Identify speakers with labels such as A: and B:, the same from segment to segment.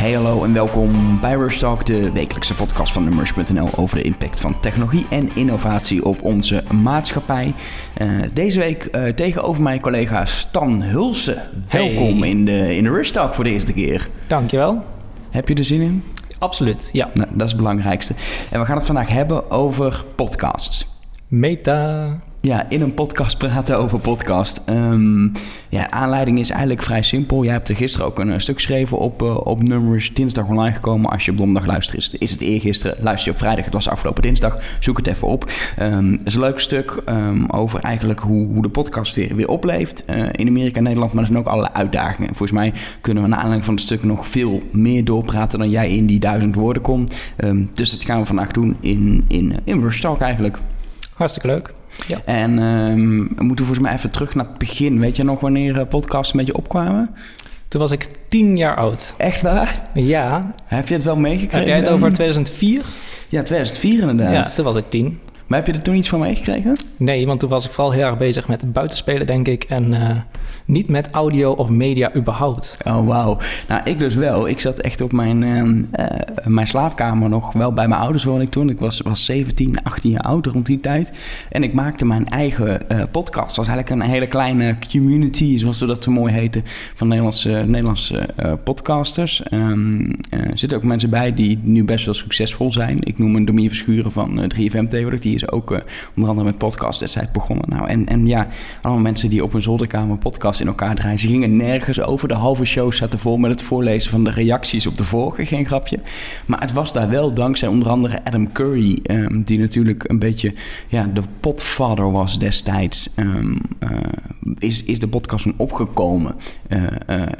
A: Hey hallo en welkom bij Rush Talk, de wekelijkse podcast van Numbers.nl over de impact van technologie en innovatie op onze maatschappij. Uh, deze week uh, tegenover mijn collega Stan Hulsen. Welkom in, de, in de Rush Talk voor de eerste keer.
B: Dankjewel.
A: Heb je er zin in?
B: Absoluut, ja.
A: Nou, dat is het belangrijkste. En we gaan het vandaag hebben over podcasts.
B: Meta.
A: Ja, in een podcast praten over podcast. Um, ja, aanleiding is eigenlijk vrij simpel. Jij hebt er gisteren ook een, stuk geschreven op, uh, op Numbers. Dinsdag online gekomen. Als je op donderdag luistert, is, het eergisteren. Luister je op vrijdag, het was afgelopen dinsdag. Zoek het even op. Um, het is een leuk stuk um, over eigenlijk hoe, hoe de podcast weer, weer opleeft. Uh, in Amerika en Nederland, maar er zijn ook allerlei uitdagingen. En volgens mij kunnen we naar aanleiding van het stuk nog veel meer doorpraten dan jij in die duizend woorden kon. dus dat gaan we vandaag doen in, in, in Talk eigenlijk.
B: Hartstikke leuk.
A: Ja. En um, we moeten volgens mij even terug naar het begin. Weet je nog wanneer podcasts een beetje opkwamen?
B: Toen was ik tien jaar oud.
A: Echt waar?
B: Ja.
A: Heb je het wel meegekregen?
B: Heb jij het over 2004?
A: Ja, 2004 inderdaad.
B: Ja, toen was ik tien.
A: Maar heb je er toen iets van meegekregen?
B: Nee, want toen was ik vooral heel erg bezig met buitenspelen, denk ik. En uh, niet met audio of media überhaupt.
A: Oh, wauw. Nou, ik dus wel. Ik zat echt op mijn, uh, uh, mijn slaapkamer nog wel bij mijn ouders woon ik toen. Ik was, was 17, 18 jaar oud rond die tijd. En ik maakte mijn eigen podcast. Het was eigenlijk een hele kleine community, zoals ze dat zo mooi heten, van Nederlandse, Nederlandse podcasters. Um, er zitten ook mensen bij die nu best wel succesvol zijn. Ik noem een Domier Verschuren van 3FM tegenwoordig. Die ook uh, onder andere met podcast destijds begonnen. Nou, en, en ja, allemaal mensen die op een zolderkamer podcast in elkaar draaien. Ze gingen nergens over. De halve show zaten vol met het voorlezen van de reacties op de vorige. Geen grapje. Maar het was daar wel dankzij onder andere Adam Curry, um, die natuurlijk een beetje ja, de potvader was destijds. Um, uh, is, is de podcast toen opgekomen.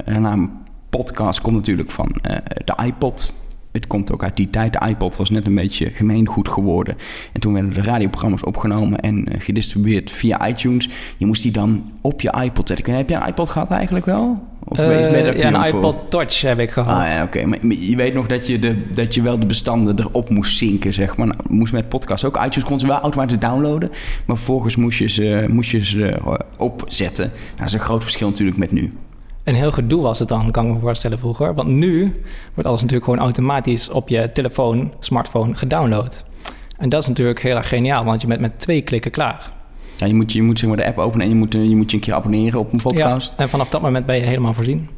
A: De naam podcast komt natuurlijk van de iPod het komt ook uit die tijd. De iPod was net een beetje gemeengoed geworden. En toen werden de radioprogramma's opgenomen en uh, gedistribueerd via iTunes. Je moest die dan op je iPod zetten. Heb je een iPod gehad eigenlijk wel?
B: Of uh, ben je ja, een iPod? Touch heb ik gehad.
A: Ah ja, oké. Okay. Maar je weet nog dat je, de, dat je wel de bestanden erop moest zinken, zeg maar. Nou, moest met podcast ook. iTunes kon ze wel automatisch downloaden. Maar vervolgens moest je ze, moest je ze opzetten. Nou, dat is een groot verschil natuurlijk met nu
B: een heel gedoe was het dan, kan ik me voorstellen vroeger. Want nu wordt alles natuurlijk gewoon automatisch op je telefoon, smartphone gedownload. En dat is natuurlijk heel erg geniaal, want je bent met twee klikken klaar.
A: Ja, je moet, je moet zeg maar, de app openen en je moet, je moet je een keer abonneren op een podcast.
B: Ja, en vanaf dat moment ben je helemaal voorzien.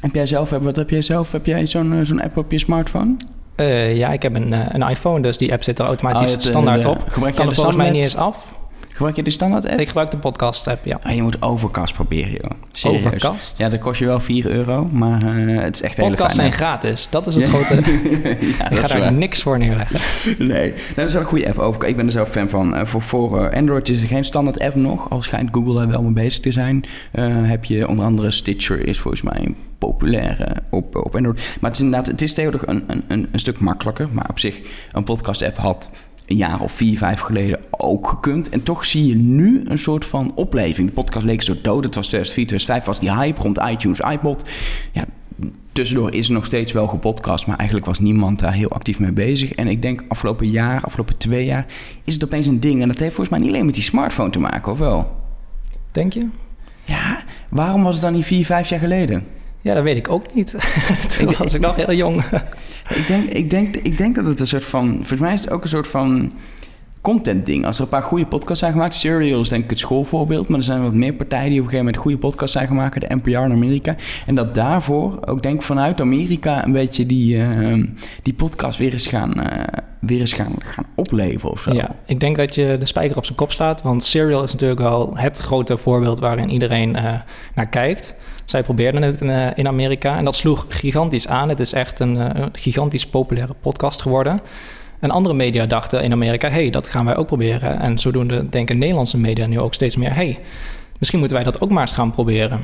A: Heb jij zelf, wat heb jij zelf? Heb jij zo'n zo'n app op je smartphone?
B: Uh, ja, ik heb een, een iPhone, dus die app zit er automatisch oh, standaard op. Gebruik kan er volgens mij niet eens af.
A: Gebruik je de standaard app?
B: Ik gebruik de podcast app, ja.
A: Ah, je moet Overcast proberen, joh. Serieus.
B: Overcast?
A: Ja, dat kost je wel 4 euro, maar uh, het is echt
B: heel Podcasts zijn gratis, dat is het grote... ja, ik ga daar waar. niks voor neerleggen.
A: nee, dat is wel een goede app. Overcast. Ik ben er zelf fan van. Uh, voor voor uh, Android is er geen standaard app nog, al schijnt Google daar wel mee bezig te zijn. heb je onder andere Stitcher is volgens mij populair op, op Android. Maar het is inderdaad, het is tegenwoordig een, een, een stuk makkelijker. Maar op zich, een podcast app had een jaar of vier, vijf geleden ook gekund. En toch zie je nu een soort van opleving. De podcast leek zo dood. Het was 2004, 2005 was die hype rond iTunes, iPod. Ja, tussendoor is er nog steeds wel gepodcast, maar eigenlijk was niemand daar heel actief mee bezig. En ik denk afgelopen jaar, afgelopen twee jaar, is het opeens een ding. En dat heeft volgens mij niet alleen met die smartphone te maken, of wel?
B: Denk je?
A: Ja, waarom was het dan niet vier, vijf jaar geleden?
B: Ja, dat weet ik ook niet. Toen was ik nog heel jong.
A: ik, denk, ik, denk, ik denk dat het een soort van... Volgens mij is het ook een soort van content ding. Als er een paar goede podcasts zijn gemaakt... Serial is denk ik het schoolvoorbeeld... maar er zijn wat meer partijen die op een gegeven moment goede podcasts zijn gemaakt... de NPR in Amerika. En dat daarvoor ook denk vanuit Amerika... een beetje die, uh, die podcast weer eens gaan... Uh, weer eens gaan, gaan opleven of zo.
B: Ja, ik denk dat je de spijker op zijn kop slaat. Want Serial is natuurlijk wel het grote voorbeeld waarin iedereen uh, naar kijkt. Zij probeerden het in, uh, in, Amerika en dat sloeg gigantisch aan. Het is echt een gigantisch populaire podcast geworden. En andere media dachten in Amerika, hey, dat gaan wij ook proberen. En zodoende denken Nederlandse media nu ook steeds meer, hey, misschien moeten wij dat ook maar eens gaan proberen.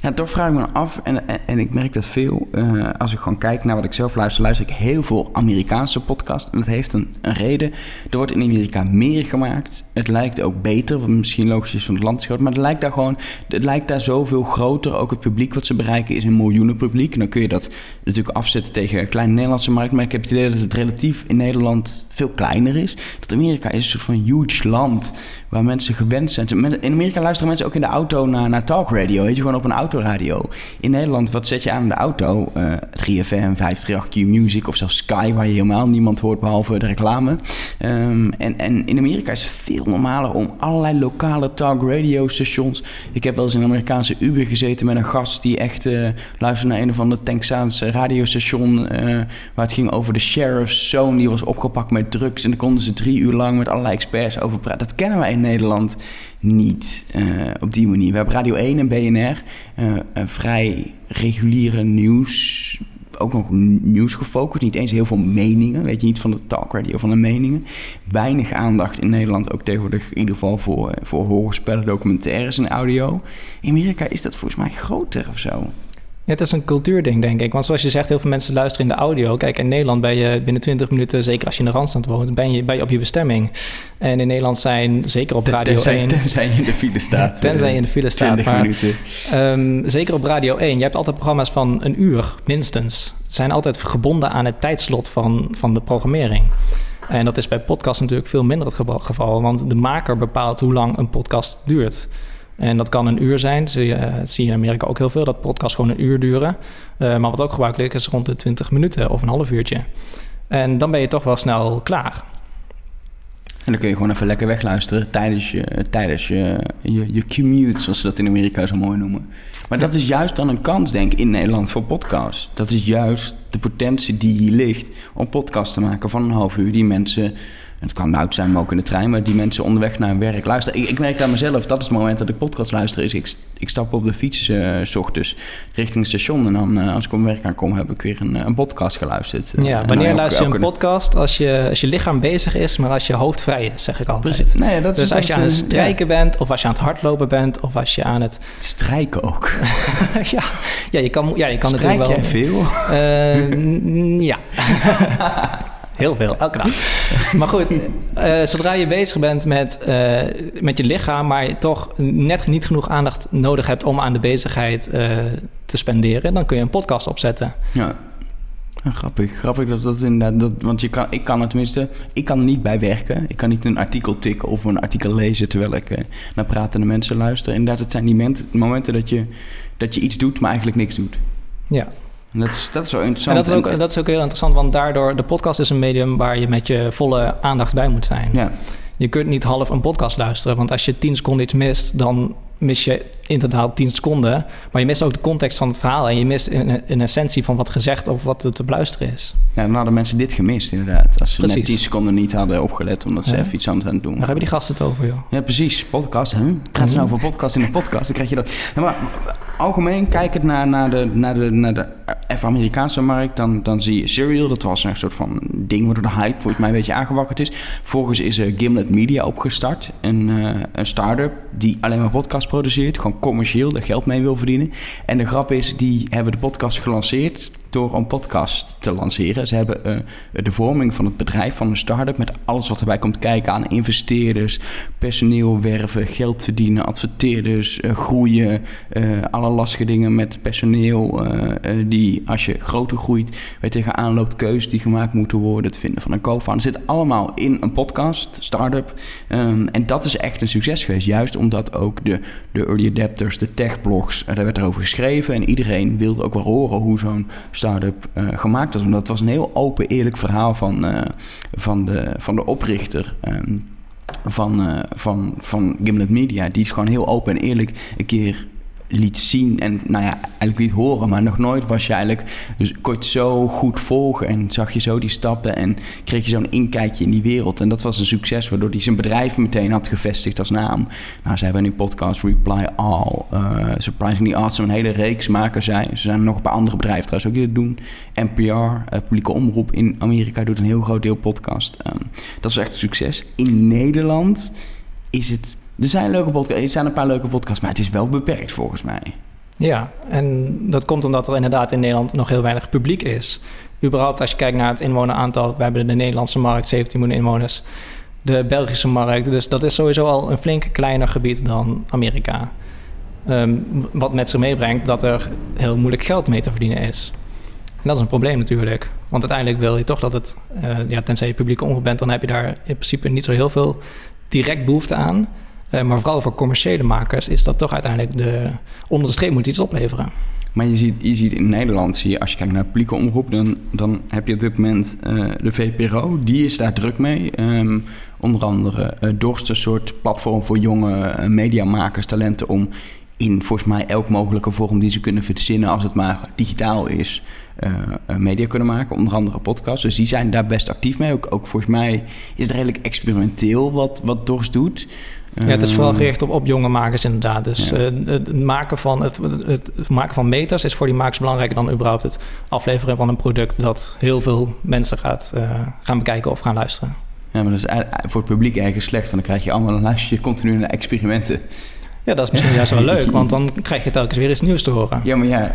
A: Ja, toch vraag ik me af, en, en, ik merk dat veel, uh, als ik gewoon kijk naar wat ik zelf luister, luister ik heel veel Amerikaanse podcasts. En dat heeft een, een reden. Er wordt in Amerika meer gemaakt. Het lijkt ook beter, wat misschien logisch is van het land is groot. Maar het lijkt daar gewoon, het lijkt daar zoveel groter. Ook het publiek wat ze bereiken is een miljoenen publiek. En dan kun je dat natuurlijk afzetten tegen een kleine Nederlandse markt. Maar ik heb het idee dat het relatief in Nederland veel kleiner is. Dat Amerika is een soort van huge land waar mensen gewend zijn. In Amerika luisteren mensen ook in de auto naar, naar talkradio. Weet je, gewoon op een autoradio. In Nederland, wat zet je aan in de auto? Uh, 3FM, 538, Q-Music of zelfs Sky, waar je helemaal niemand hoort behalve de reclame. Um, en, en in Amerika is het veel normaler om allerlei lokale talk radio stations. Ik heb wel eens in een Amerikaanse Uber gezeten met een gast die echt uh, luisterde naar een of ander Texaanse radiostation. Uh, waar het ging over de sheriff's zone. Die was opgepakt met drugs. En dan konden ze drie uur lang met allerlei experts over praten. Dat kennen wij in Nederland niet uh, op die manier. We hebben Radio 1 en BNR. een vrij reguliere nieuws ook nog nieuws gefocust. Niet eens heel veel meningen. Weet je, niet van de talkradio, van de meningen. Weinig aandacht in Nederland ook tegenwoordig in ieder geval voor, voor hoorspellen, documentaires en audio. In Amerika is dat volgens mij groter of zo.
B: Het is een cultuurding, denk ik. Want zoals je zegt, heel veel mensen luisteren in de audio. Kijk, in Nederland ben je binnen 20 minuten, zeker als je in de Randstand woont, ben je, ben je op je bestemming. En in Nederland zijn, zeker op Radio
A: tenzij,
B: 1...
A: Tenzij je in de file staat.
B: tenzij je in de file staat.
A: 20
B: maar,
A: minuten.
B: Um, zeker op Radio 1. Je hebt altijd programma's van een uur, minstens. Ze zijn altijd gebonden aan het tijdslot van, van de programmering. En dat is bij podcasts natuurlijk veel minder het geval. Want de maker bepaalt hoe lang een podcast duurt. En dat kan een uur zijn. Dat zie je, dat zie je in Amerika ook heel veel, dat podcasts gewoon een uur duren. Uh, maar wat ook gebruikelijk is, rond de 20 minuten of een half uurtje. En dan ben je toch wel snel klaar.
A: En dan kun je gewoon even lekker wegluisteren tijdens je, tijdens je, je, je commute, zoals ze dat in Amerika zo mooi noemen. Maar dat is juist dan een kans, denk ik, in Nederland voor podcasts. Dat is juist de potentie die hier ligt om podcasts te maken van een half uur die mensen het kan luid zijn, maar ook in de trein. Maar die mensen onderweg naar hun werk luisteren. Ik, ik merk aan mezelf, dat is het moment dat ik podcast luister. Is ik, ik stap op de fiets uh, s ochtends richting het station. En dan, uh, als ik op mijn werk aankom, heb ik weer een, een podcast geluisterd.
B: Ja, wanneer luister je een podcast? Als je, als je lichaam bezig is, maar als je hoofd vrij is, zeg ik altijd.
A: Precies. Nee, dat
B: dus
A: is,
B: als je aan het strijken bent, of als je aan het hardlopen bent, of als je aan het...
A: Strijken ook.
B: ja, ja, je kan, ja, je kan
A: Strijk
B: natuurlijk wel...
A: jij veel?
B: Uh, ja. Heel veel, elke dag. Maar goed, uh, zodra je bezig bent met, uh, met je lichaam, maar toch net niet genoeg aandacht nodig hebt om aan de bezigheid uh, te spenderen, dan kun je een podcast opzetten.
A: Ja. Ja, grappig, grappig dat dat inderdaad, dat, want je kan, ik kan het tenminste, ik kan er niet bij werken. Ik kan niet een artikel tikken of een artikel lezen terwijl ik naar pratende mensen luister. Inderdaad, het zijn die moment, momenten dat je, dat je iets doet, maar eigenlijk niks doet.
B: Ja.
A: En dat is, dat is wel interessant.
B: En dat is, ook, dat is ook heel interessant, want daardoor, de podcast is een medium waar je met je volle aandacht bij moet zijn.
A: Ja.
B: Je kunt niet half een podcast luisteren, want als je 10 seconden iets mist, dan mis je inderdaad 10 seconden. Maar je mist ook de context van het verhaal en je mist een, een essentie van wat gezegd of wat te beluisteren is.
A: Ja, dan hadden mensen dit gemist inderdaad. Als ze precies. net 10 seconden niet hadden opgelet omdat ze ja. even iets anders aan het doen
B: Daar hebben die gasten het over, joh.
A: Ja, precies. Podcast, hè? Gaat het nou voor podcast in de podcast? Dan krijg je dat. Nou, maar algemeen kijkend naar, naar de, naar de, naar de Amerikaanse markt, dan, dan zie je Serial. Dat was een soort van ding waardoor de hype volgens mij een beetje aangewakkerd is. Vervolgens is er Gimlet Media opgestart. Een, uh, een start-up die alleen maar podcasts produceert. Gewoon commercieel, daar geld mee wil verdienen. En de grap is, die hebben de podcast gelanceerd door een podcast te lanceren. Ze hebben uh, de vorming van het bedrijf, van een start-up... met alles wat erbij komt kijken aan investeerders... personeel werven, geld verdienen, adverteerders, uh, groeien... Uh, alle lastige dingen met personeel... die als je groter groeit, weet tegenaan loopt... keuzes die gemaakt moeten worden, het vinden van een co-founder... zit allemaal in een podcast, start-up. Um, en dat is echt een succes geweest. Juist omdat ook de, de early adapters, de tech-blogs... daar werd erover geschreven en iedereen wilde ook wel horen... hoe zo'n start-up uh, gemaakt was. Omdat het was een heel open, eerlijk verhaal van, uh, van, de, van de oprichter. Um, van, uh, van, van Gimlet Media. Die is gewoon heel open en eerlijk een keer liet zien en nou ja, eigenlijk liet horen, maar nog nooit was je eigenlijk dus kon je het zo goed volgen en zag je zo die stappen en kreeg je zo'n inkijkje in die wereld en dat was een succes waardoor hij zijn bedrijf meteen had gevestigd als naam. Nou, ze hebben nu podcast Reply All, uh, Surprisingly Awesome, een hele reeks maken zij. Ze zijn nog een paar andere bedrijven trouwens ook die dat doen. NPR, uh, publieke omroep in Amerika doet een heel groot deel podcast. Um, dat is echt een succes. In Nederland is het er zijn, leuke er zijn een paar leuke podcasts, maar het is wel beperkt volgens mij.
B: Ja, en dat komt omdat er inderdaad in Nederland nog heel weinig publiek is. Überhaupt als je kijkt naar het inwoneraantal, we hebben de Nederlandse markt, 17 miljoen inwoners. De Belgische markt, dus dat is sowieso al een flink kleiner gebied dan Amerika. Um, wat met zich meebrengt dat er heel moeilijk geld mee te verdienen is. En dat is een probleem natuurlijk. Want uiteindelijk wil je toch dat het, uh, ja, tenzij je publieke omroep bent, dan heb je daar in principe niet zo heel veel direct behoefte aan. Eh, maar vooral voor commerciële makers is dat toch uiteindelijk de... Onder de streep moet iets opleveren.
A: Maar je ziet, je ziet in Nederland, zie je, als je kijkt naar publieke omroep, dan, dan heb je op dit moment uh, de VPRO. Die is daar druk mee. Um, onder andere uh, Dorst, een soort platform voor jonge mediamakers, talenten om in volgens mij elk mogelijke vorm die ze kunnen verzinnen als het maar digitaal is, uh, media kunnen maken. Onder andere podcasts. Dus die zijn daar best actief mee. Ook, ook volgens mij is het redelijk experimenteel wat, wat Dorst doet.
B: Ja, het is vooral gericht op, op jonge makers inderdaad. Dus ja. uh, het, maken van, het, het, maken van meters is voor die makers belangrijker dan überhaupt het afleveren van een product dat heel veel mensen gaat uh, gaan bekijken of gaan luisteren.
A: Ja, maar dat is voor het publiek eigenlijk slecht, want dan krijg je allemaal een luister continu naar experimenten.
B: Ja, dat is misschien juist wel leuk, want dan krijg je telkens weer iets nieuws te horen.
A: Ja, maar ja,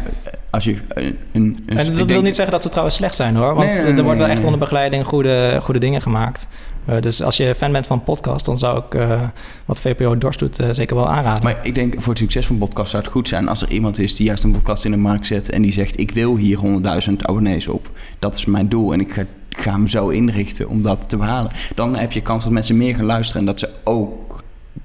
A: als je een... een
B: en dat wil denk... niet zeggen dat ze trouwens slecht zijn hoor, want nee, nee, nee, er wordt wel echt onder begeleiding goede, goede dingen gemaakt. Uh, dus als je fan bent van podcast, dan zou ik uh, wat VPO Dorst doet uh, zeker wel aanraden.
A: Maar ik denk voor het succes van podcast zou het goed zijn als er iemand is die juist een podcast in de markt zet en die zegt: Ik wil hier 100.000 abonnees op. Dat is mijn doel en ik ga, ga hem zo inrichten om dat te behalen. Dan heb je kans dat mensen meer gaan luisteren en dat ze ook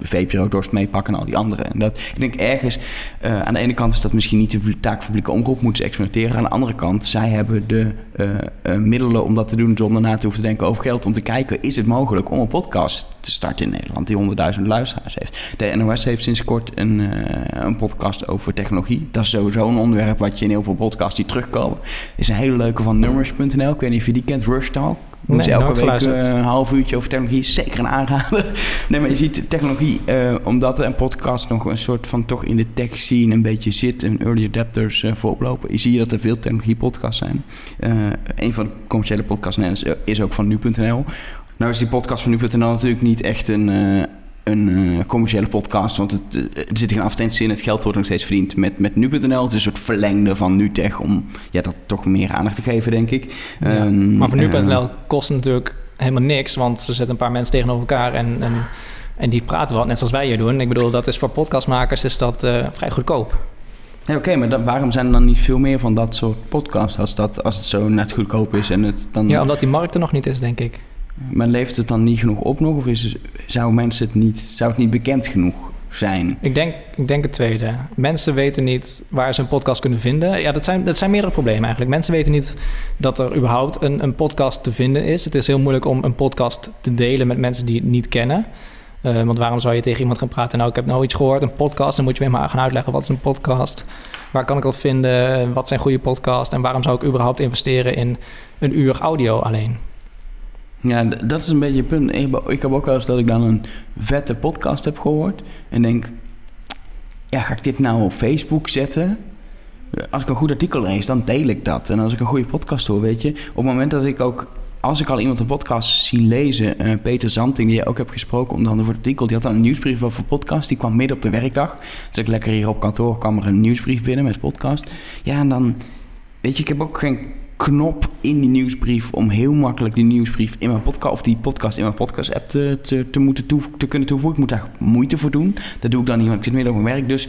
A: VPRO Dorst meepakken en al die anderen. En dat, ik denk ergens, uh, aan de ene kant is dat misschien niet de taak van publieke omroep, moeten ze experimenteren. Aan de andere kant, zij hebben de uh, uh, middelen om dat te doen zonder na te hoeven te denken over geld. Om te kijken, is het mogelijk om een podcast te starten in Nederland die 100.000 luisteraars heeft. De NOS heeft sinds kort een, een podcast over technologie. Dat is sowieso een onderwerp wat je in heel veel podcasts die terugkomen. is een hele leuke van nummers.nl. Ik weet niet of je die kent, Rush Talk. Doen ze elke week uh, een half uurtje over technologie. Zeker een aanrader. nee, maar je ziet technologie, uh, omdat een podcast nog een soort van toch in de tech scene een beetje zit en early adapters uh, vooroplopen. Je ziet dat er veel technologie podcasts zijn. een van de commerciële podcasts is ook van nu.nl. Nou is die podcast van nu.nl natuurlijk niet echt een een uh, commerciële podcast. Want het, uh, er zit geen advertentie in. Het geld wordt nog steeds verdiend met, met nu.nl. Het is een soort verlengde van NuTech om ja, dat toch meer aandacht te geven, denk ik.
B: Ja, um, maar voor nu.nl uh, kost het natuurlijk helemaal niks. Want ze zetten een paar mensen tegenover elkaar en, en, en die praten wat, net zoals wij hier doen. Ik bedoel, dat is voor podcastmakers is dat uh, vrij goedkoop.
A: Ja, Oké, okay, maar dan, waarom zijn er dan niet veel meer van dat soort podcasts als, dat, als het zo net goedkoop is? En het dan...
B: Ja, omdat die markt er nog niet is, denk ik.
A: Maar leeft het dan niet genoeg op nog? Of is zou, mensen het niet, zou het niet bekend genoeg zijn?
B: Ik denk, ik denk het tweede. Mensen weten niet waar ze een podcast kunnen vinden. Ja, dat zijn, dat zijn meerdere problemen eigenlijk. Mensen weten niet dat er überhaupt een, een podcast te vinden is. Het is heel moeilijk om een podcast te delen met mensen die het niet kennen. Uh, want waarom zou je tegen iemand gaan praten? Nou, ik heb nou iets gehoord, een podcast. Dan moet je weer maar gaan uitleggen wat is een podcast. Waar kan ik dat vinden? Wat zijn goede podcasts? En waarom zou ik überhaupt investeren in een uur audio alleen?
A: Ja, dat is een beetje het punt. Ik heb ook wel eens dat ik dan een vette podcast heb gehoord. En denk, ja, ga ik dit nou op Facebook zetten? Als ik een goed artikel lees, dan deel ik dat. En als ik een goede podcast hoor, weet je... Op het moment dat ik ook... Als ik al iemand een podcast zie lezen... Uh, Peter Zanting, die je ook hebt gesproken... onder andere voor het artikel... die had dan een nieuwsbrief over podcast. Die kwam midden op de werkdag. Dus ik lekker hier op kantoor... kwam er een nieuwsbrief binnen met podcast. Ja, en dan... Weet je, ik heb ook geen knop in die nieuwsbrief om heel makkelijk die nieuwsbrief in mijn podcast of die podcast in mijn podcast app te, te, te moeten toe, te kunnen toevoegen. Ik moet daar moeite voor doen. Dat doe ik dan niet, want ik zit midden op mijn werk. Dus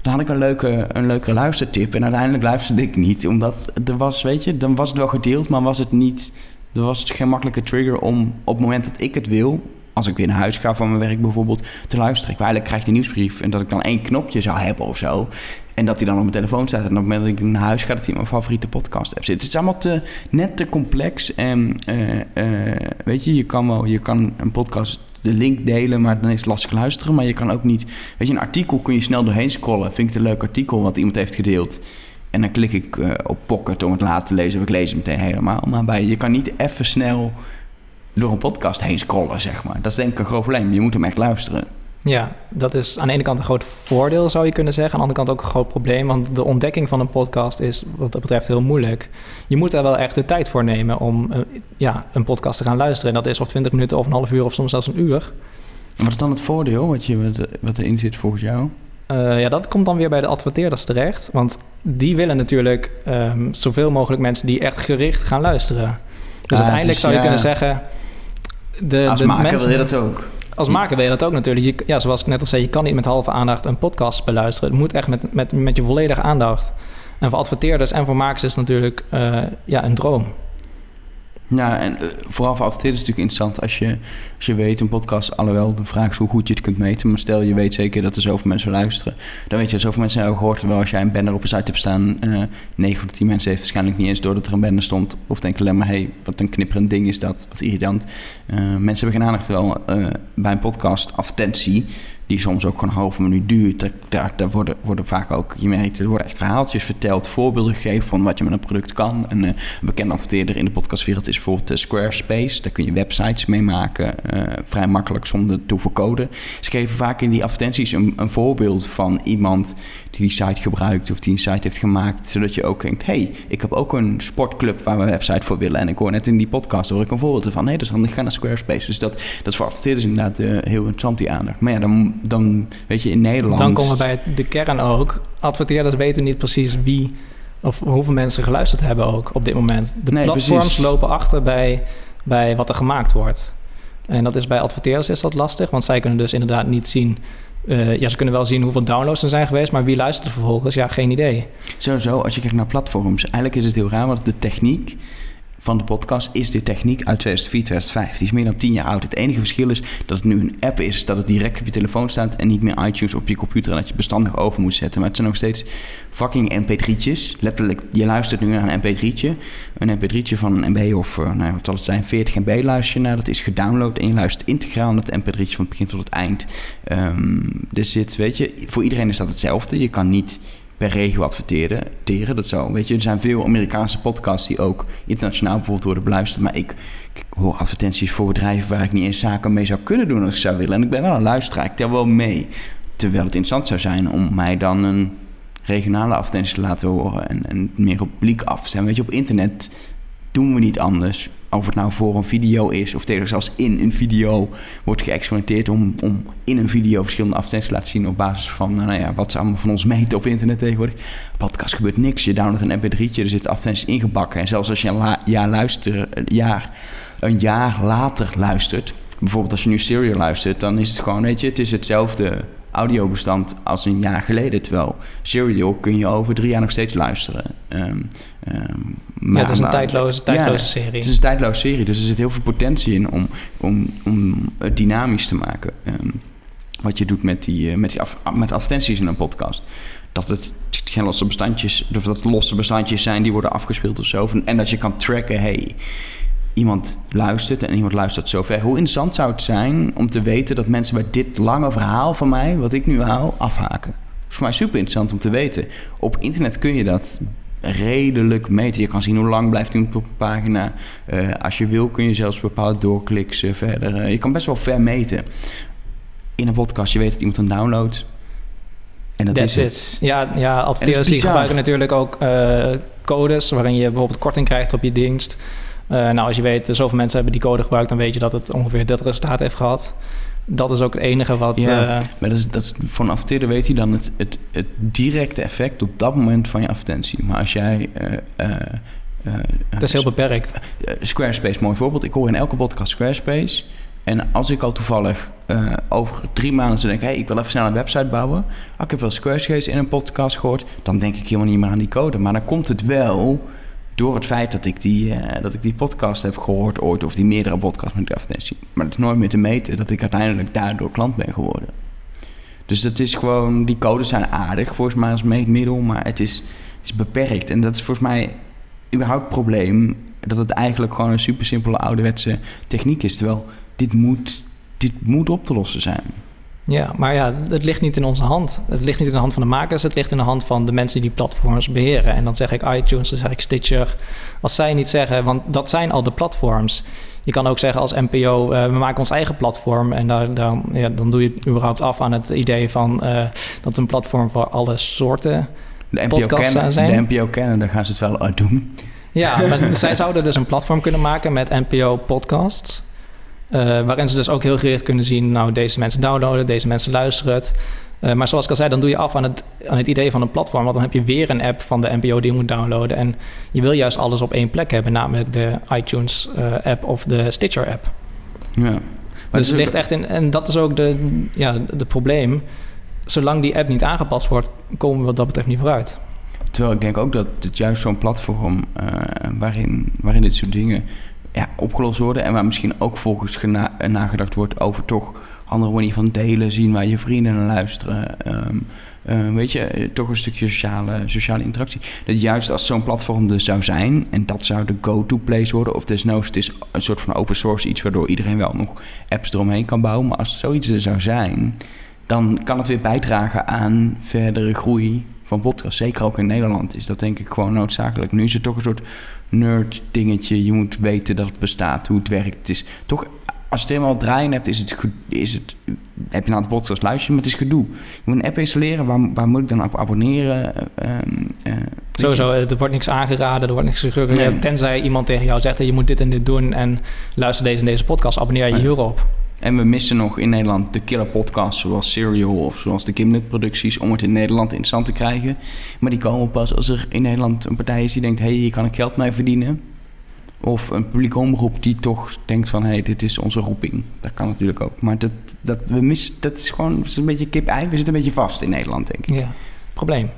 A: dan had ik een leuke, een leuke luistertip. En uiteindelijk luisterde ik niet. Omdat er was, weet je, dan was het wel gedeeld, maar was het niet. Er was geen makkelijke trigger om op het moment dat ik het wil, als ik weer naar huis ga van mijn werk bijvoorbeeld, te luisteren. Ik eigenlijk krijg die nieuwsbrief en dat ik dan één knopje zou hebben of zo. En dat hij dan op mijn telefoon staat. En op het moment dat ik naar huis ga, dat hij mijn favoriete podcast app zit. Het is allemaal net te complex. En uh, uh, weet je, je kan wel, je kan een podcast de link delen, maar dan is het lastig luisteren. Maar je kan ook niet, weet je, een artikel kun je snel doorheen scrollen. Vind ik het een leuk artikel wat iemand heeft gedeeld. En dan klik ik uh, op Pocket om het later te lezen. Of ik lees het meteen helemaal. Maar bij, je kan niet even snel door een podcast heen scrollen, zeg maar. Dat is denk ik een groot probleem. Je moet hem echt luisteren.
B: Ja, dat is aan de ene kant een groot voordeel, zou je kunnen zeggen. Aan de andere kant ook een groot probleem, want de ontdekking van een podcast is wat dat betreft heel moeilijk. Je moet er wel echt de tijd voor nemen om ja, een podcast te gaan luisteren. En dat is of 20 minuten of een half uur of soms zelfs een uur.
A: Wat is dan het voordeel wat, je, wat erin zit volgens jou?
B: Uh, ja, dat komt dan weer bij de adverteerders terecht. Want die willen natuurlijk um, zoveel mogelijk mensen die echt gericht gaan luisteren. Dus ah, uiteindelijk is, zou je ja, kunnen zeggen...
A: De, als
B: de
A: maker
B: mensen,
A: wil je dat ook.
B: Als maker wil je dat ook natuurlijk. Je, ja, zoals ik net al zei, je kan niet met halve aandacht een podcast beluisteren. Het moet echt met, met, met je volledige aandacht. En voor adverteerders en voor makers is het natuurlijk uh, ja, een droom.
A: Ja, en uh, vooral voor is natuurlijk interessant als je, als je weet, een podcast, alhoewel de vraag is hoe goed je het kunt meten, maar stel je weet zeker dat er zoveel mensen luisteren, dan weet je dat zoveel mensen hebben gehoord, terwijl als jij een banner op een site hebt staan, uh, 9 van de 10 mensen heeft waarschijnlijk niet eens doordat er een banner stond, of denken alleen maar, hé, hey, wat een knipperend ding is dat, wat irritant. Uh, mensen hebben geen aandacht, wel bij een podcast advertentie, die soms ook gewoon een halve minuut duurt. Daar, daar, worden, worden vaak ook, je merkt, er worden echt verhaaltjes verteld, voorbeelden gegeven van wat je met een product kan. En, uh, een bekend adverteerder in de podcastwereld is bijvoorbeeld uh, Squarespace. Daar kun je websites mee maken, uh, vrij makkelijk zonder te code. Ze geven vaak in die advertenties een, een, voorbeeld van iemand die die site gebruikt of die een site heeft gemaakt, zodat je ook denkt, hey, ik heb ook een sportclub waar we een website voor willen. En ik hoor net in die podcast hoor ik een voorbeeld van, hé, hey, dat is handig, ga naar Squarespace. Dus dat, dat is voor adverteerders inderdaad heel interessant, die aandacht. Maar ja, dan dan weet je in Nederland.
B: Dan komen we bij de kern ook. Adverteerders weten niet precies wie of hoeveel mensen geluisterd hebben ook op dit moment. De nee, platforms precies. lopen achter bij, bij wat er gemaakt wordt. En dat is bij adverteerders is dat lastig, want zij kunnen dus inderdaad niet zien. Uh, ja, ze kunnen wel zien hoeveel downloads er zijn geweest, maar wie luistert er vervolgens? Ja, geen idee.
A: Sowieso, als je kijkt naar platforms, eigenlijk is het heel raar, want de techniek van de podcast is de techniek uit 2004, 2005. Die is meer dan 10 jaar oud. Het enige verschil is dat het nu een app is, dat het direct op je telefoon staat en niet meer iTunes op je computer en dat je bestandig over moet zetten. Maar het zijn nog steeds fucking mp3'tjes. Letterlijk, je luistert nu naar een mp3'tje. Een mp3'tje van een MB of, uh, nou, wat zal het zijn, 40 MB luister je naar. Dat is gedownload en je luistert integraal naar het mp3'tje van het begin tot het eind. Dus zit, weet je, voor iedereen is dat hetzelfde. Je kan niet per regio adverteren. Teren, dat zo. Weet je, er zijn veel Amerikaanse podcasts die ook internationaal bijvoorbeeld worden beluisterd. Maar ik, ik hoor advertenties voor bedrijven waar ik niet eens zaken mee zou kunnen doen als ik zou willen. En ik ben wel een luisteraar, ik tel wel mee. Terwijl het interessant zou zijn om mij dan een regionale advertentie te laten horen en, en meer op publiek af te zijn. Weet je, op internet doen we niet anders of het nou voor een video is of tegen zelfs in een video wordt geëxperimenteerd om, om in een video verschillende advertenties te laten zien op basis van nou ja, wat ze allemaal van ons meten op internet tegenwoordig. Podcast gebeurt niks. Je downloadt een mp3'tje, er zitten advertenties ingebakken. En zelfs als je een jaar, luister, een jaar, een jaar later luistert, bijvoorbeeld als je nu Serial luistert, dan is het gewoon, weet je, het is hetzelfde audiobestand als een jaar geleden. Terwijl Serial kun je over drie jaar nog steeds luisteren. Um,
B: um, maar, ja, het is een tijdloze, tijdloze ja, serie.
A: Het is een tijdloze serie, dus er zit heel veel potentie in om, om, om het dynamisch te maken. Um, wat je doet met, die, uh, met, die af, met advertenties in een podcast. Dat het geen losse bestandjes, of dat losse bestandjes zijn die worden afgespeeld of zo. En dat je kan tracken, hey, iemand luistert en iemand luistert zover. Hoe interessant zou het zijn om te weten dat mensen bij dit lange verhaal van mij, wat ik nu haal, afhaken? Dat is voor mij super interessant om te weten. Op internet kun je dat redelijk meten. Je kan zien hoe lang blijft iemand op een pagina. Uh, als je wil kun je zelfs bepaalde doorkliks uh, verder. Uh, je kan best wel ver meten. In een podcast, je weet dat iemand een download.
B: En dat That's is het. Ja, ja adverteerders die gebruiken natuurlijk ook codes... waarin je bijvoorbeeld korting krijgt op je dienst... Uh, nou, als je weet, zoveel mensen hebben die code gebruikt, dan weet je dat het ongeveer dit resultaat heeft gehad. Dat is ook het enige wat.
A: Ja, uh, maar dat is, dat is, voor een adverteerder weet hij dan het, het, het directe effect op dat moment van je advertentie. Maar als jij. Uh,
B: dat is heel beperkt.
A: Squarespace, mooi voorbeeld. Ik hoor in elke podcast Squarespace. En als ik al toevallig over drie maanden zou denken... hey, ik wil even snel een website bouwen. Oh, ik heb wel Squarespace in een podcast gehoord. Dan denk ik helemaal niet meer aan die code. Maar dan komt het wel door het feit dat ik die, uh, dat ik die podcast heb gehoord ooit, of die meerdere podcasts met advertentie. Maar het is nooit meer te meten dat ik uiteindelijk daardoor klant ben geworden. Dus dat is gewoon, die codes zijn aardig volgens mij als meetmiddel, maar het is, is beperkt. En dat is volgens mij überhaupt het probleem, dat het eigenlijk gewoon een super simpele ouderwetse techniek is. Terwijl dit moet, dit moet op te lossen zijn.
B: Ja, maar ja, het ligt niet in onze hand. Het ligt niet in de hand van de makers, het ligt in de hand van de mensen die die platforms beheren. En dan zeg ik iTunes, dan zeg ik Stitcher. Als zij niet zeggen, want dat zijn al de platforms. Je kan ook zeggen als NPO, uh, eh, we maken ons eigen platform. En daar, dan, ja, dan doe je het überhaupt af aan het idee van uh, dat een platform voor alle soorten
A: de NPO kennen, zijn. De NPO kennen, daar gaan ze het wel uit doen.
B: Ja, maar zij zouden dus een platform kunnen maken met NPO podcasts. Uh, waarin ze dus ook heel gericht kunnen zien, nou, deze mensen downloaden, deze mensen luisteren het. Uh, maar zoals ik al zei, dan doe je af aan het, aan het idee van een platform. Want dan heb je weer een app van de NPO die je moet downloaden. En je wil juist alles op één plek hebben, namelijk de iTunes-app of de Stitcher-app. Ja. dus het ligt echt in, en dat is ook de, ja, de probleem. Zolang die app niet aangepast wordt, komen we wat dat betreft niet vooruit.
A: Terwijl ik denk ook dat het juist zo'n platform waarin, waarin dit soort dingen ja, opgelost worden. En waar misschien ook volgens nagedacht wordt over toch andere manier van delen, zien waar je vrienden naar luisteren. Ehm, eh, weet je, eh, toch een stukje sociale, sociale interactie. Dat juist als zo'n platform er zou zijn en dat zou de go-to place worden, of desnoods het is een soort van open source iets waardoor iedereen wel nog apps eromheen kan bouwen. Maar als zoiets er zou zijn, dan kan het weer bijdragen aan verdere groei van podcasts. Zeker ook in Nederland is dat denk ik gewoon noodzakelijk. Nu is het toch een soort nerd dingetje. Je moet weten dat het bestaat, hoe het werkt. Het is toch, als je het helemaal draaien hebt, is het, is het heb je een aantal podcasts luisteren, maar het is gedoe. Je moet een app installeren, waar, waar moet ik dan op abonneren? Weet je?
B: Sowieso, er wordt niks aangeraden, er wordt niks.
A: Nee.
B: Tenzij iemand tegen jou zegt, je moet dit en dit doen en luister deze en deze podcast, abonneer je hierop.
A: En we missen nog in Nederland de killer podcasts zoals Serial of zoals de Gimlet producties om het in Nederland interessant te krijgen. Maar die komen pas als er in Nederland een partij is die denkt, hé, hey, hier kan ik geld mee verdienen. Of een publieke omroep die toch denkt van, hé, hey, dit is onze roeping. Dat kan natuurlijk ook. Maar dat, dat, we missen, dat is gewoon is een beetje kip-ei. We zitten een beetje vast in Nederland, denk ik.
B: Ja, probleem.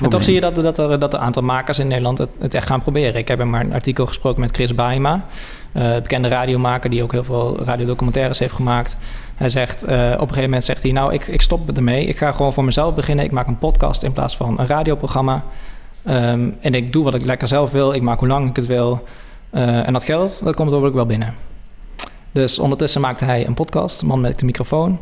B: En toch zie je dat, dat, er, dat een aantal makers in Nederland het, het echt gaan proberen. Ik heb er maar een artikel gesproken met Chris Baima, eh, bekende radiomaker die ook heel veel radiodocumentaires heeft gemaakt. Hij zegt, eh, op een gegeven moment zegt hij, nou, ik, ik stop ermee. Ik ga gewoon voor mezelf beginnen. Ik maak een podcast in plaats van een radioprogramma. Ehm, en ik doe wat ik lekker zelf wil. Ik maak hoe lang ik het wil. Eh, en dat geld, dat komt hopelijk wel binnen. Dus ondertussen maakte hij een podcast, Man met de microfoon.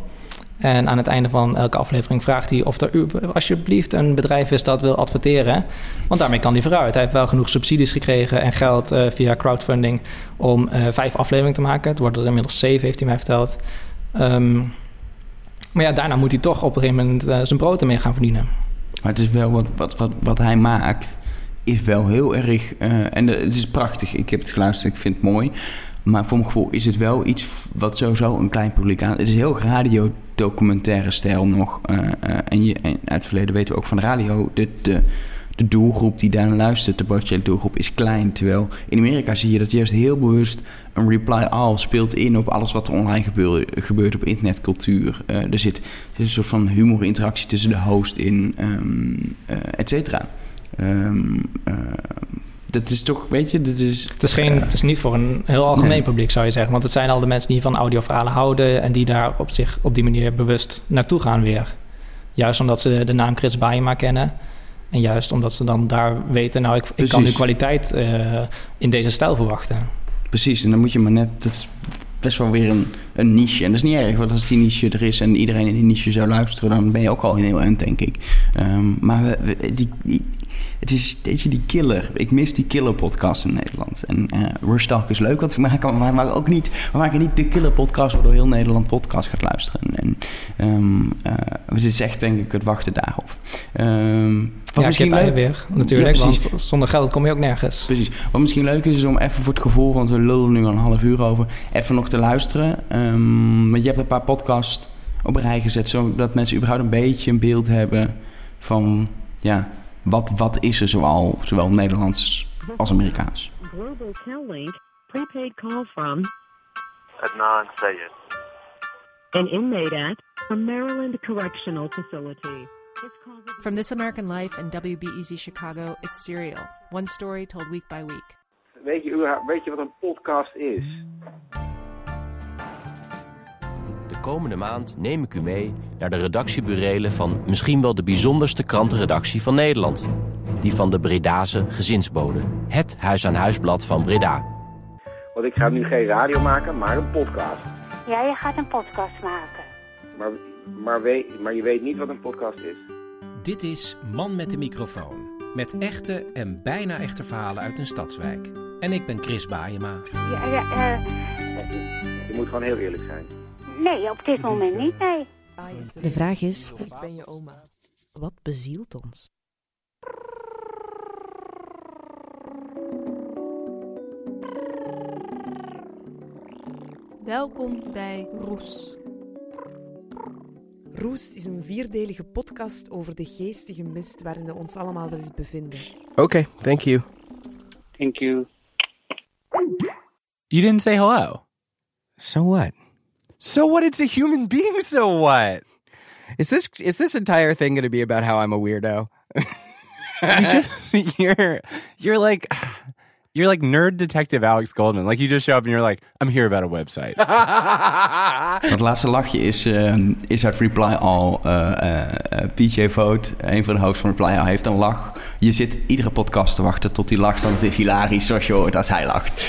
B: En aan het einde van elke aflevering vraagt hij of er alsjeblieft een bedrijf is dat wil adverteren. Want daarmee kan hij vooruit. Hij heeft wel genoeg subsidies gekregen en geld eh, via crowdfunding om eh, vijf afleveringen te maken. Het worden er inmiddels zeven, heeft hij mij verteld. Ehm, maar ja, daarna moet hij toch op een gegeven moment eh, zijn brood ermee gaan verdienen.
A: Maar het is wel wat, wat, wat, wat hij maakt, is wel heel erg. en het is prachtig. Ik heb het geluisterd, ik vind het mooi. Maar voor mijn gevoel is het wel iets wat sowieso een klein publiek aan. Het is heel radiodocumentaire stijl nog. eh, eh, en, je, uit het verleden weten we ook van de radio. De, de, de doelgroep die daar naar luistert, de potentiële doelgroep, is klein. Terwijl in Amerika zie je dat juist heel bewust een reply all speelt in op alles wat er online gebeur- gebeurt op internetcultuur. Eh, er, zit, een soort van humorinteractie tussen de host in, eh, et cetera. Eh, dat is toch, weet je, dat is...
B: Het is, geen, het is niet voor een heel algemeen
A: Nee.
B: publiek, zou je zeggen. Want het zijn al de mensen die van audioverhalen houden... en die daar op zich op die manier bewust naartoe gaan weer. Juist omdat ze de naam Chris Baema kennen... en juist omdat ze dan daar weten... nou, ik, ik kan nu kwaliteit eh, in deze stijl verwachten.
A: Precies, en dan moet je maar net... Dat is best wel weer een, een niche. En dat is niet erg, want als die niche er is... en iedereen in die niche zou luisteren... dan ben je ook al in heel eind, denk ik. Ehm, maar we, we- die, die, het is, je, die killer. Ik mis die killer podcast in Nederland. En eh Rush Talk is leuk wat we maken... maar we maken ook niet, we maken niet de killer podcast... waardoor heel Nederland podcast gaat luisteren. En eh, het is echt, denk ik, het wachten daarop. Ehm wat
B: ja,
A: misschien leuk,
B: weer, natuurlijk.
A: Ja,
B: want zonder geld kom je ook nergens.
A: Precies. Wat misschien leuk is, is om even voor het gevoel, want we lullen nu al een half uur over, even nog te luisteren. Ehm, want je hebt een paar podcasts op een rij gezet, zodat mensen überhaupt een beetje een beeld hebben van, ja, wat, wat is er zoal, zowel Nederlands als Amerikaans.
C: Global Cal-Link prepaid call from
D: Adnan Sayed.
C: an inmate at a Maryland Correctional Facility.
E: From This American Life and WBEZ Chicago, it's Serial. One story told week by week.
F: Weet je, weet je wat een podcast is?
G: De komende maand neem ik u mee naar de redactieburelen van misschien wel de bijzonderste krantenredactie van Nederland. Die van de Bredase Gezinsbode, het huis-aan-huisblad van Breda.
F: Want ik ga nu geen radio maken, maar een podcast.
H: Ja, je gaat een podcast maken.
F: Maar, maar, weet, maar je weet niet wat een podcast is.
I: Dit is Man met de microfoon. Met echte en bijna echte verhalen uit een stadswijk. En ik ben Chris Baayema.
H: Ja, ja, eh,
F: Je moet gewoon heel eerlijk zijn.
H: Nee, op dit moment niet, nee.
J: De vraag is: wat bezielt ons?
K: Welkom bij Roes.
J: Roes is een vierdelige podcast over de geestige mist waarin we ons allemaal wel eens bevinden.
L: Okay, thank you.
F: Thank you.
M: You didn't say hello.
L: So what?
M: So what? It's a human being. So what?
L: Is this is this entire thing going to be about how I'm a weirdo?
M: You just you're you're like You're like nerd detective Alex Goldman. Like you just show up and you're like, I'm here about a website.
A: Het laatste lachje is, eh, is uit Reply All. eh, eh, eh, PJ Vote, een van de hosts van Reply All, heeft een lach. Je zit iedere podcast te wachten tot hij lacht, want het is hilarisch zoals je hoort als hij lacht.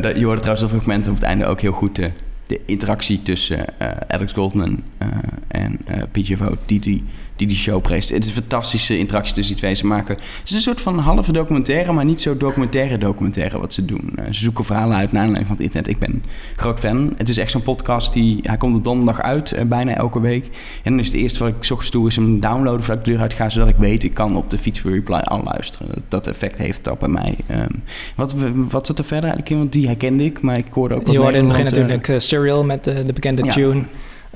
A: Dat, je hoort trouwens op fragmenten op het einde ook heel goed de interactie tussen eh, Alex Goldman eh, en eh, PJ Vote, die die, die die show presenteert. Het is een fantastische interactie tussen die twee. Ze maken, het is een soort van halve documentaire, maar niet zo documentaire documentaire wat ze doen. Eh, ze zoeken verhalen uit naar aanleiding van het internet. Ik ben groot fan. Het is echt zo'n podcast die, hij komt op donderdag uit, eh, bijna elke week. En dan is het eerste wat ik 's ochtends doe, is hem downloaden voordat ik de deur uit ga, zodat ik weet, ik kan op de fiets voor Reply al luisteren. Dat, dat effect heeft het al bij mij. Ehm, wat, wat zit er verder eigenlijk in? Want die herkende ik, maar ik hoorde ook wat
B: Je hoorde in het begin
A: Nederlandse-
B: natuurlijk uh, Serial met de, de bekende
A: Ja.
B: tune.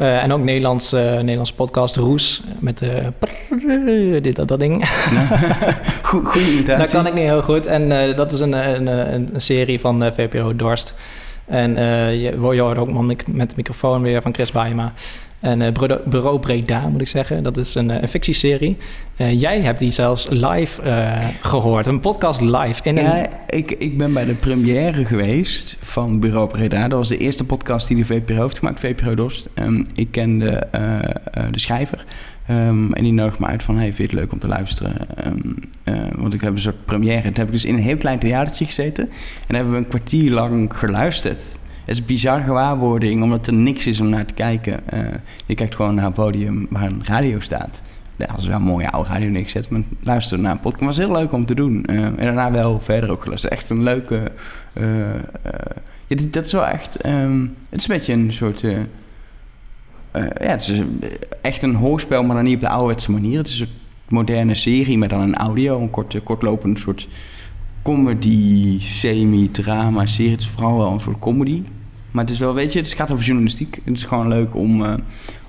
B: Eh, en ook Nederlands, eh Nederlands podcast Roes met prrrr, dit, dat, dat ding.
A: Goed, goede imitatie.
B: Dat kan ik niet heel goed. En eh, dat is een, een, een, een serie van eh, VPRO Dorst. En eh, je, je hoort ook man met, microfoon weer van Chris Baema. En eh, Bureau- Bureau Breda, moet ik zeggen. Dat is een, eh, een fictieserie. Eh, jij hebt die zelfs live eh, gehoord. Een podcast live. In een,
A: Ja, ik, ik ben bij de première geweest van Bureau Breda. Dat was de eerste podcast die de VPRO heeft gemaakt, VPRO Dost. Ehm, ik kende de schrijver. Ehm, en die nodigde me uit van, hey, vind je het leuk om te luisteren? Ehm, eh, want ik heb een soort première. Toen heb ik dus in een heel klein theatertje gezeten. En hebben we een kwartier lang geluisterd. Het is bizar gewaarwording, omdat er niks is om naar te kijken. Eh, je kijkt gewoon naar een podium waar een radio staat. Dat is wel een mooie oude radio neergezet, maar luisteren naar een podcast was heel leuk om te doen. Eh, en daarna wel verder ook geluisterd. Echt een leuke... eh, ja, dat is wel echt... ehm, het is een beetje een soort... ja, het is echt een hoorspel, maar dan niet op de ouderwetse manier. Het is een moderne serie met dan een audio, een kort, kortlopend soort comedy, semi-drama serie. Het is vooral wel een soort comedy. Maar het is wel, weet je, het gaat over journalistiek. Het is gewoon leuk om, eh,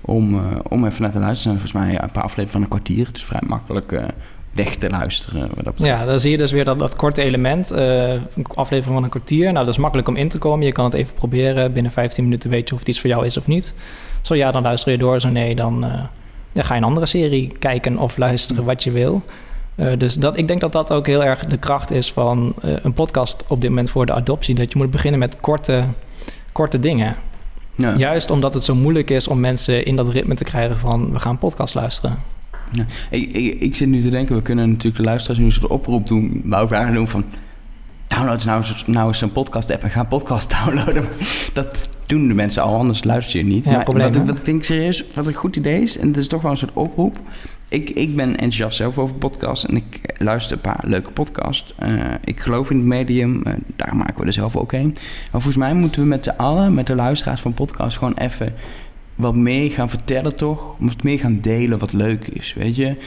A: om, eh, om even naar te luisteren. Volgens mij een paar afleveringen van een kwartier. Het is vrij makkelijk eh, weg te luisteren. Wat dat betreft.
B: Ja, dan zie je dus weer dat, dat korte element. een aflevering van een kwartier. Nou, dat is makkelijk om in te komen. Je kan het even proberen. Binnen 15 minuten weet je of het iets voor jou is of niet. Zo ja, dan luister je door. Zo nee, dan ja, ga je een andere serie kijken of luisteren wat je wil. Dus dat, ik denk dat dat ook heel erg de kracht is van een podcast op dit moment voor de adoptie. Dat je moet beginnen met korte, korte dingen.
A: Ja.
B: Juist omdat het zo moeilijk is om mensen in dat ritme te krijgen van we gaan podcast luisteren.
A: Ja. Ik, ik, ik zit nu te denken, we kunnen natuurlijk de luisteraars nu een soort oproep doen. Maar ook eigenlijk doen van... Download nou, eens- nou eens een podcast-app en ga een podcast downloaden. Dat doen de mensen al, anders luister je niet.
B: Ja,
A: maar wat, wat ik denk serieus, wat een goed idee is... en het is toch wel een soort oproep... Ik, ik ben enthousiast zelf over podcasts en ik luister een paar leuke podcasts. Eh, ik geloof in het medium, eh, daar maken we er zelf ook een. Maar volgens mij moeten we met z'n allen, met de luisteraars van podcasts... gewoon even wat meer gaan vertellen toch? Wat meer gaan delen wat leuk is, weet je?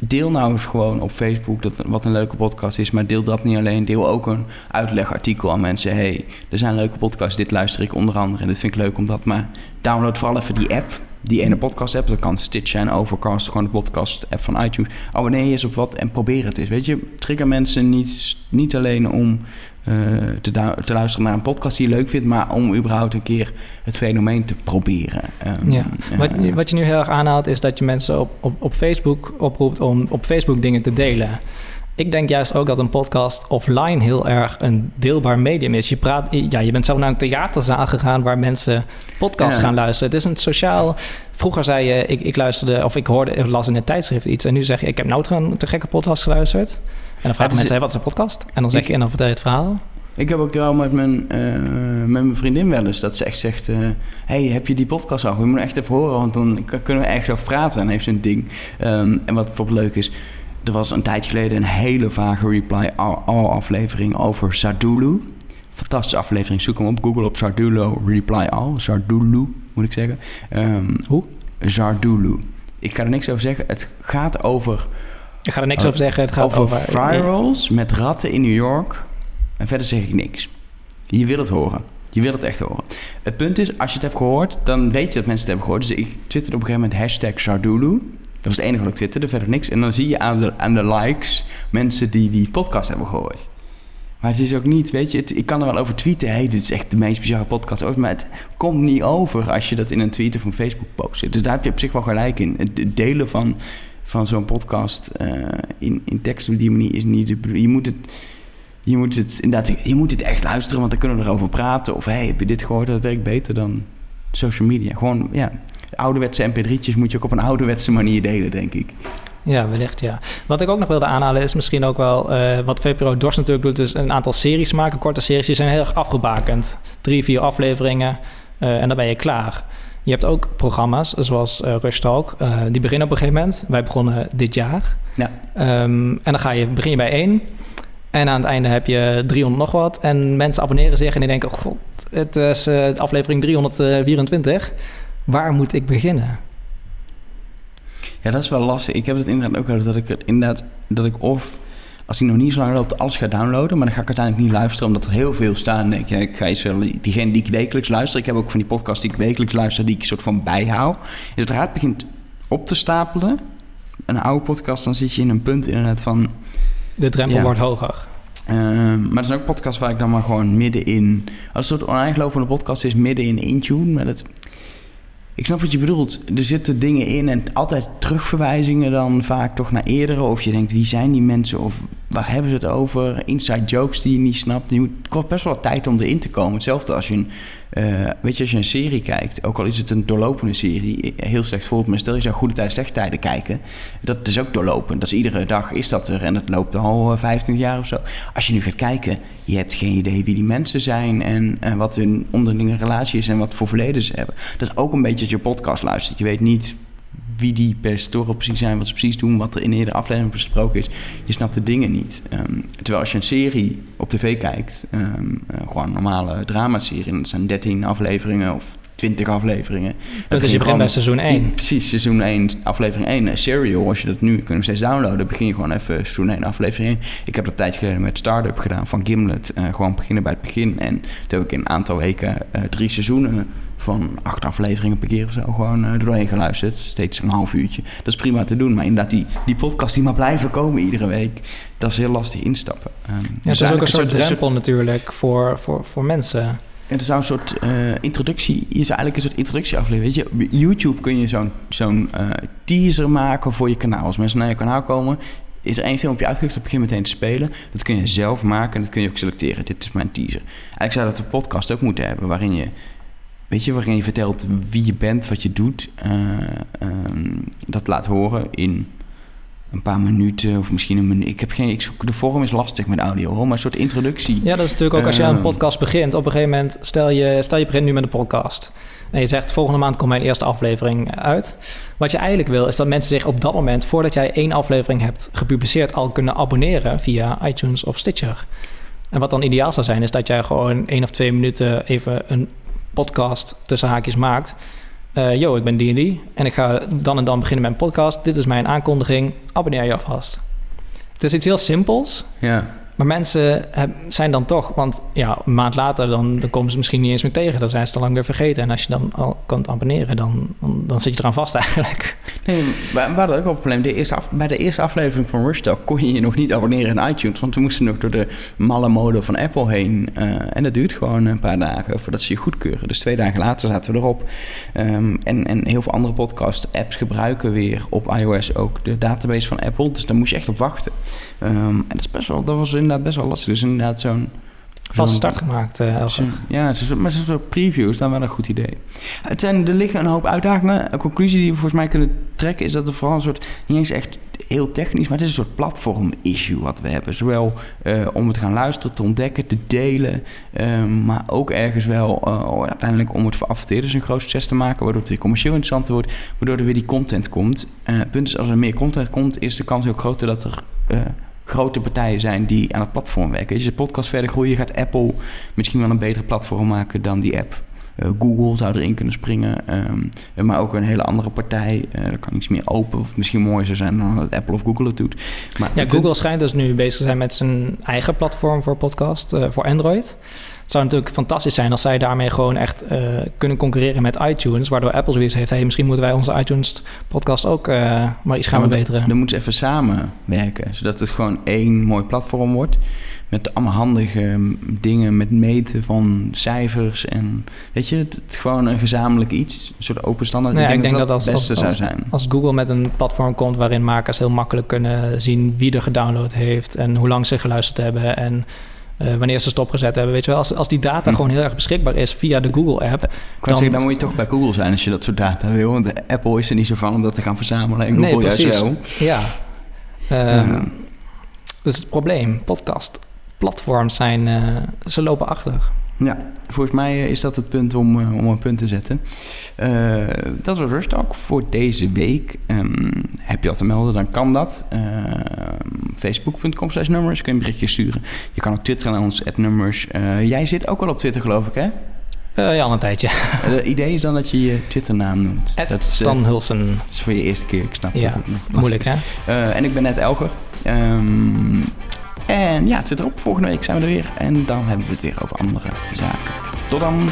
A: Deel nou eens gewoon op Facebook dat, wat een leuke podcast is. Maar deel dat niet alleen. Deel ook een uitlegartikel aan mensen. hey, er zijn leuke podcasts. Dit luister ik onder andere. En dit vind ik leuk omdat. Maar download vooral even die app. Die ene podcast app. Dat kan Stitch zijn, Overcast. Gewoon de podcast app van iTunes. Abonneer je eens op wat en probeer het eens. Weet je, trigger mensen niet, niet alleen om eh, te, te luisteren naar een podcast die je leuk vindt. Maar om überhaupt een keer het fenomeen te proberen. Ehm,
B: Ja. Wat,
A: eh,
B: wat je nu heel erg aanhaalt is dat je mensen op, op, op Facebook oproept om op Facebook dingen te delen. Ik denk juist ook dat een podcast offline heel erg een deelbaar medium is. Je, praat, ja, je bent zelf naar een theaterzaal gegaan waar mensen podcasts
A: Ja.
B: gaan luisteren. Het is een sociaal. Vroeger zei je, ik, ik luisterde of ik hoorde, ik las in het tijdschrift iets. En nu zeg je, ik heb nou een te gekke podcast geluisterd. En dan vragen
A: is-
B: mensen, hey, wat is een podcast? En dan zeg je, en dan vertel je het verhaal.
A: Ik heb ook wel met mijn, eh, met mijn vriendin wel eens dat ze echt zegt... eh, hey, heb je die podcast al? Je moet echt even horen, want dan kunnen we ergens over praten. En heeft ze een ding. Ehm, en wat bijvoorbeeld leuk is... Er was een tijd geleden een hele vage Reply All, aflevering over Sardulu. Fantastische aflevering. Zoek hem op Google op Sardulu Reply All. Sardulu, moet ik zeggen. Ehm,
B: Hoe?
A: Sardulu. Ik ga er niks over zeggen. Het gaat over...
B: Ik ga er niks over zeggen. Het gaat
A: over,
B: over-
A: virals met ratten in New York. En verder zeg ik niks. Je wil het horen. Je wil het echt horen. Het punt is, als je het hebt gehoord, dan weet je dat mensen het hebben gehoord. Dus ik twitterde op een gegeven moment hashtag Sardulu. Dat was het enige wat ik twitterde, verder niks. En dan zie je aan de, aan de likes mensen die die podcast hebben gehoord. Maar het is ook niet, weet je, ik kan er wel over tweeten. hey, dit is echt de meest bizarre podcast ooit. Maar het komt niet over als je dat in een tweet of een Facebook post. Dus daar heb je op zich wel gelijk in. Het delen van, van zo'n podcast eh, in, in tekst op die manier is niet de. Je moet het... je moet het inderdaad, je moet het echt luisteren, want dan kunnen we erover praten. Of hey, heb je dit gehoord? Dat werkt beter dan social media. Gewoon, ja, ouderwetse mp3'tjes moet je ook op een ouderwetse manier delen, denk ik.
B: Ja, wellicht ja. Wat ik ook nog wilde aanhalen is misschien ook wel... eh, wat VPRO Dors natuurlijk doet, is een aantal series maken. Korte series, die zijn heel erg afgebakend. Drie, vier afleveringen eh, en dan ben je klaar. Je hebt ook programma's, zoals eh Rush Talk. die beginnen op een gegeven moment. Wij begonnen dit jaar.
A: Ja.
B: Ehm, en dan ga je, begin je bij één. En aan het einde heb je 300 nog wat. En mensen abonneren zich en die denken... Oh god, het is aflevering 324. Waar moet ik beginnen?
A: Ja, dat is wel lastig. Ik heb het inderdaad ook dat ik het inderdaad dat ik of als die nog niet zo lang loopt, alles ga downloaden, maar dan ga ik uiteindelijk niet luisteren omdat er heel veel staan. Ik, ik ga eens wel diegene die ik wekelijks luister. Ik heb ook van die podcast die ik wekelijks luister, die ik soort van bijhoud. En zodra het begint op te stapelen, een oude podcast, dan zit je in een punt inderdaad van.
B: De drempel
A: Ja.
B: wordt hoger.
A: Ehm, maar er zijn ook podcasts waar ik dan maar gewoon middenin... Als het een soort oneindig podcast is, midden in intune. Maar dat, ik snap wat je bedoelt. Er zitten dingen in en altijd terugverwijzingen dan vaak toch naar eerdere. Of je denkt, wie zijn die mensen? Of waar hebben ze het over? Inside jokes die je niet snapt. Je moet, het kost best wel tijd om erin te komen. Hetzelfde als je een, eh, weet je, als je een serie kijkt. Ook al is het een doorlopende serie. Heel slecht voorbeeld, maar stel je zou goede tijden, slechte tijden kijken. Dat is ook doorlopend. Dat is iedere dag is dat er. En dat loopt al eh, 25 jaar of zo. Als je nu gaat kijken, je hebt geen idee wie die mensen zijn. En eh, wat hun onderlinge relatie is en wat voor verleden ze hebben. Dat is ook een beetje als je podcast luistert. Je weet niet wie die perstoren precies zijn, wat ze precies doen, wat er in de aflevering besproken is. Je snapt de dingen niet. Ehm, terwijl als je een serie op tv kijkt, ehm, eh, gewoon een normale dramaserie, en dat zijn 13 afleveringen of 20 afleveringen. dan
B: Dus
A: begin
B: je begint bij seizoen 1.
A: Ja, precies, seizoen 1, aflevering 1. Eh, Serial, als je dat nu kun je nog steeds downloaden, begin je gewoon even seizoen 1, aflevering 1. Ik heb dat tijdje geleden met Startup gedaan van Gimlet. Eh, gewoon beginnen bij het begin. En toen heb ik in een aantal weken drie seizoenen van acht afleveringen per keer of zo gewoon eh, er doorheen geluisterd. Steeds een half uurtje. Dat is prima te doen. Maar inderdaad, die, die podcast die maar blijven komen iedere week, dat is heel lastig instappen. Ehm,
B: Ja,
A: dus
B: het is ook een soort drempel natuurlijk voor, voor, voor mensen.
A: ja, er zou een soort eh, introductie, je zou eigenlijk een soort introductieaflevering. Weet je, op YouTube kun je zo'n zo'n eh, teaser maken voor je kanaal. Als mensen naar je kanaal komen, is er één filmpje uitgelegd, dat begint meteen te spelen. Dat kun je zelf maken en dat kun je ook selecteren. Dit is mijn teaser. Eigenlijk zou dat een podcast ook moeten hebben, waarin je, weet je, waarin je vertelt wie je bent, wat je doet. eh, ehm, dat laat horen in een paar minuten of misschien een minuut. Ik heb geen, ik zoek, de vorm is lastig met audio, hoor, maar een soort introductie.
B: Ja, dat is natuurlijk ook als je aan een
A: Ehm,
B: podcast begint. Op een gegeven moment, stel je, stel je begint nu met een podcast. En je zegt, volgende maand komt mijn eerste aflevering uit. Wat je eigenlijk wil, is dat mensen zich op dat moment, voordat jij één aflevering hebt gepubliceerd, al kunnen abonneren via iTunes of Stitcher. En wat dan ideaal zou zijn, is dat jij gewoon één of twee minuten even een podcast tussen haakjes maakt. Eh, yo, ik ben D&D en ik ga dan en dan beginnen met een podcast. Dit is mijn aankondiging. Abonneer je alvast. Het is iets heel simpels,
A: Ja.
B: Maar mensen zijn dan toch, want ja, een maand later dan, dan komen ze misschien niet eens meer tegen. Dan zijn ze al lang weer vergeten. En als je dan al kan abonneren, dan, dan, zit je eraan vast eigenlijk.
A: Nee, we we hadden ook wel een probleem. De eerste bij de eerste aflevering van Rush kon je je nog niet abonneren in iTunes. Want we moesten nog door de malle mode van Apple heen. eh, en dat duurt gewoon een paar dagen voordat ze je goedkeuren. Dus twee dagen later zaten we erop. Ehm, en, en heel veel andere podcast-apps gebruiken weer op iOS ook de database van Apple. Dus daar moest je echt op wachten. Ehm, en dat, is best wel, dat was inderdaad best wel lastig. Dus inderdaad zo'n...
B: Vast start gemaakt, eh Elger.
A: Zo- Ja, maar zo'n soort previews, dan wel een goed idee. Het zijn, er liggen een hoop uitdagingen. Een conclusie die we volgens mij kunnen trekken is dat er vooral een soort, niet eens echt heel technisch, maar het is een soort platform-issue wat we hebben. Zowel eh, om het te gaan luisteren, te ontdekken, te delen, ehm, maar ook ergens wel eh, uiteindelijk om het voor adverteerders een groot succes te maken, waardoor het weer commercieel interessanter wordt, waardoor er weer die content komt. Eh, het punt is, als er meer content komt, is de kans ook groter dat er... grote partijen zijn die aan het platform werken. Als je de podcast verder groeien, gaat Apple misschien wel een betere platform maken dan die app. Eh, Google zou erin kunnen springen, ehm, maar ook een hele andere partij. Eh er kan iets meer open of misschien mooier zou zijn dan dat Apple of Google het doet. Maar
B: Ja, Google schijnt dus nu bezig te zijn met zijn eigen platform voor podcast, eh, voor Android. Het zou natuurlijk fantastisch zijn als zij daarmee gewoon echt eh, kunnen concurreren met iTunes. Waardoor Apple zoiets heeft, hey, misschien moeten wij onze iTunes podcast ook eh, maar iets gaan
A: Ja,
B: verbeteren.
A: Dan, dan moeten ze even samenwerken, zodat het gewoon één mooi platform wordt. Met allemaal handige mm, dingen, met meten van cijfers en weet je, het, het gewoon een gezamenlijk iets, een soort open standaard.
B: Ja,
A: ik denk, dat dat
B: als,
A: het beste
B: als,
A: zou zijn.
B: Als Google met een platform komt waarin makers heel makkelijk kunnen zien wie er gedownload heeft en hoe lang ze geluisterd hebben en eh, wanneer ze stopgezet hebben. Weet je wel, als, als die data
A: Hm.
B: gewoon heel erg beschikbaar is via de Google-app.
A: Zeggen, dan moet je toch bij Google zijn als je dat soort data wil. Want de Apple is er niet zo van om dat te gaan verzamelen. En Google
B: nee,
A: juist wel.
B: Ja. Ehm,
A: Ja.
B: Dat is het probleem. Podcast platforms zijn, eh, ze lopen achter.
A: Ja, volgens mij eh, is dat het punt om, eh, om een punt te zetten. Eh, dat was Rush Talk voor deze week. Ehm, heb je wat te melden, dan kan dat. Ehm, Facebook.com slash nummers, kun je een berichtje sturen. Je kan ook twitteren naar ons, nummers. jij zit ook wel op Twitter, geloof ik, hè?
B: Eh, ja, al een tijdje.
A: Het idee is dan dat je je Twitternaam noemt.
B: Ed
A: dat is,
B: Stan Hulsen.
A: dat is voor je eerste keer, ik snap
B: Ja,
A: dat het
B: moeilijk, hè?
A: Eh, en ik ben net Elger. Ehm, en ja, het zit erop. Volgende week zijn we er weer. En dan hebben we het weer over andere zaken. Tot dan.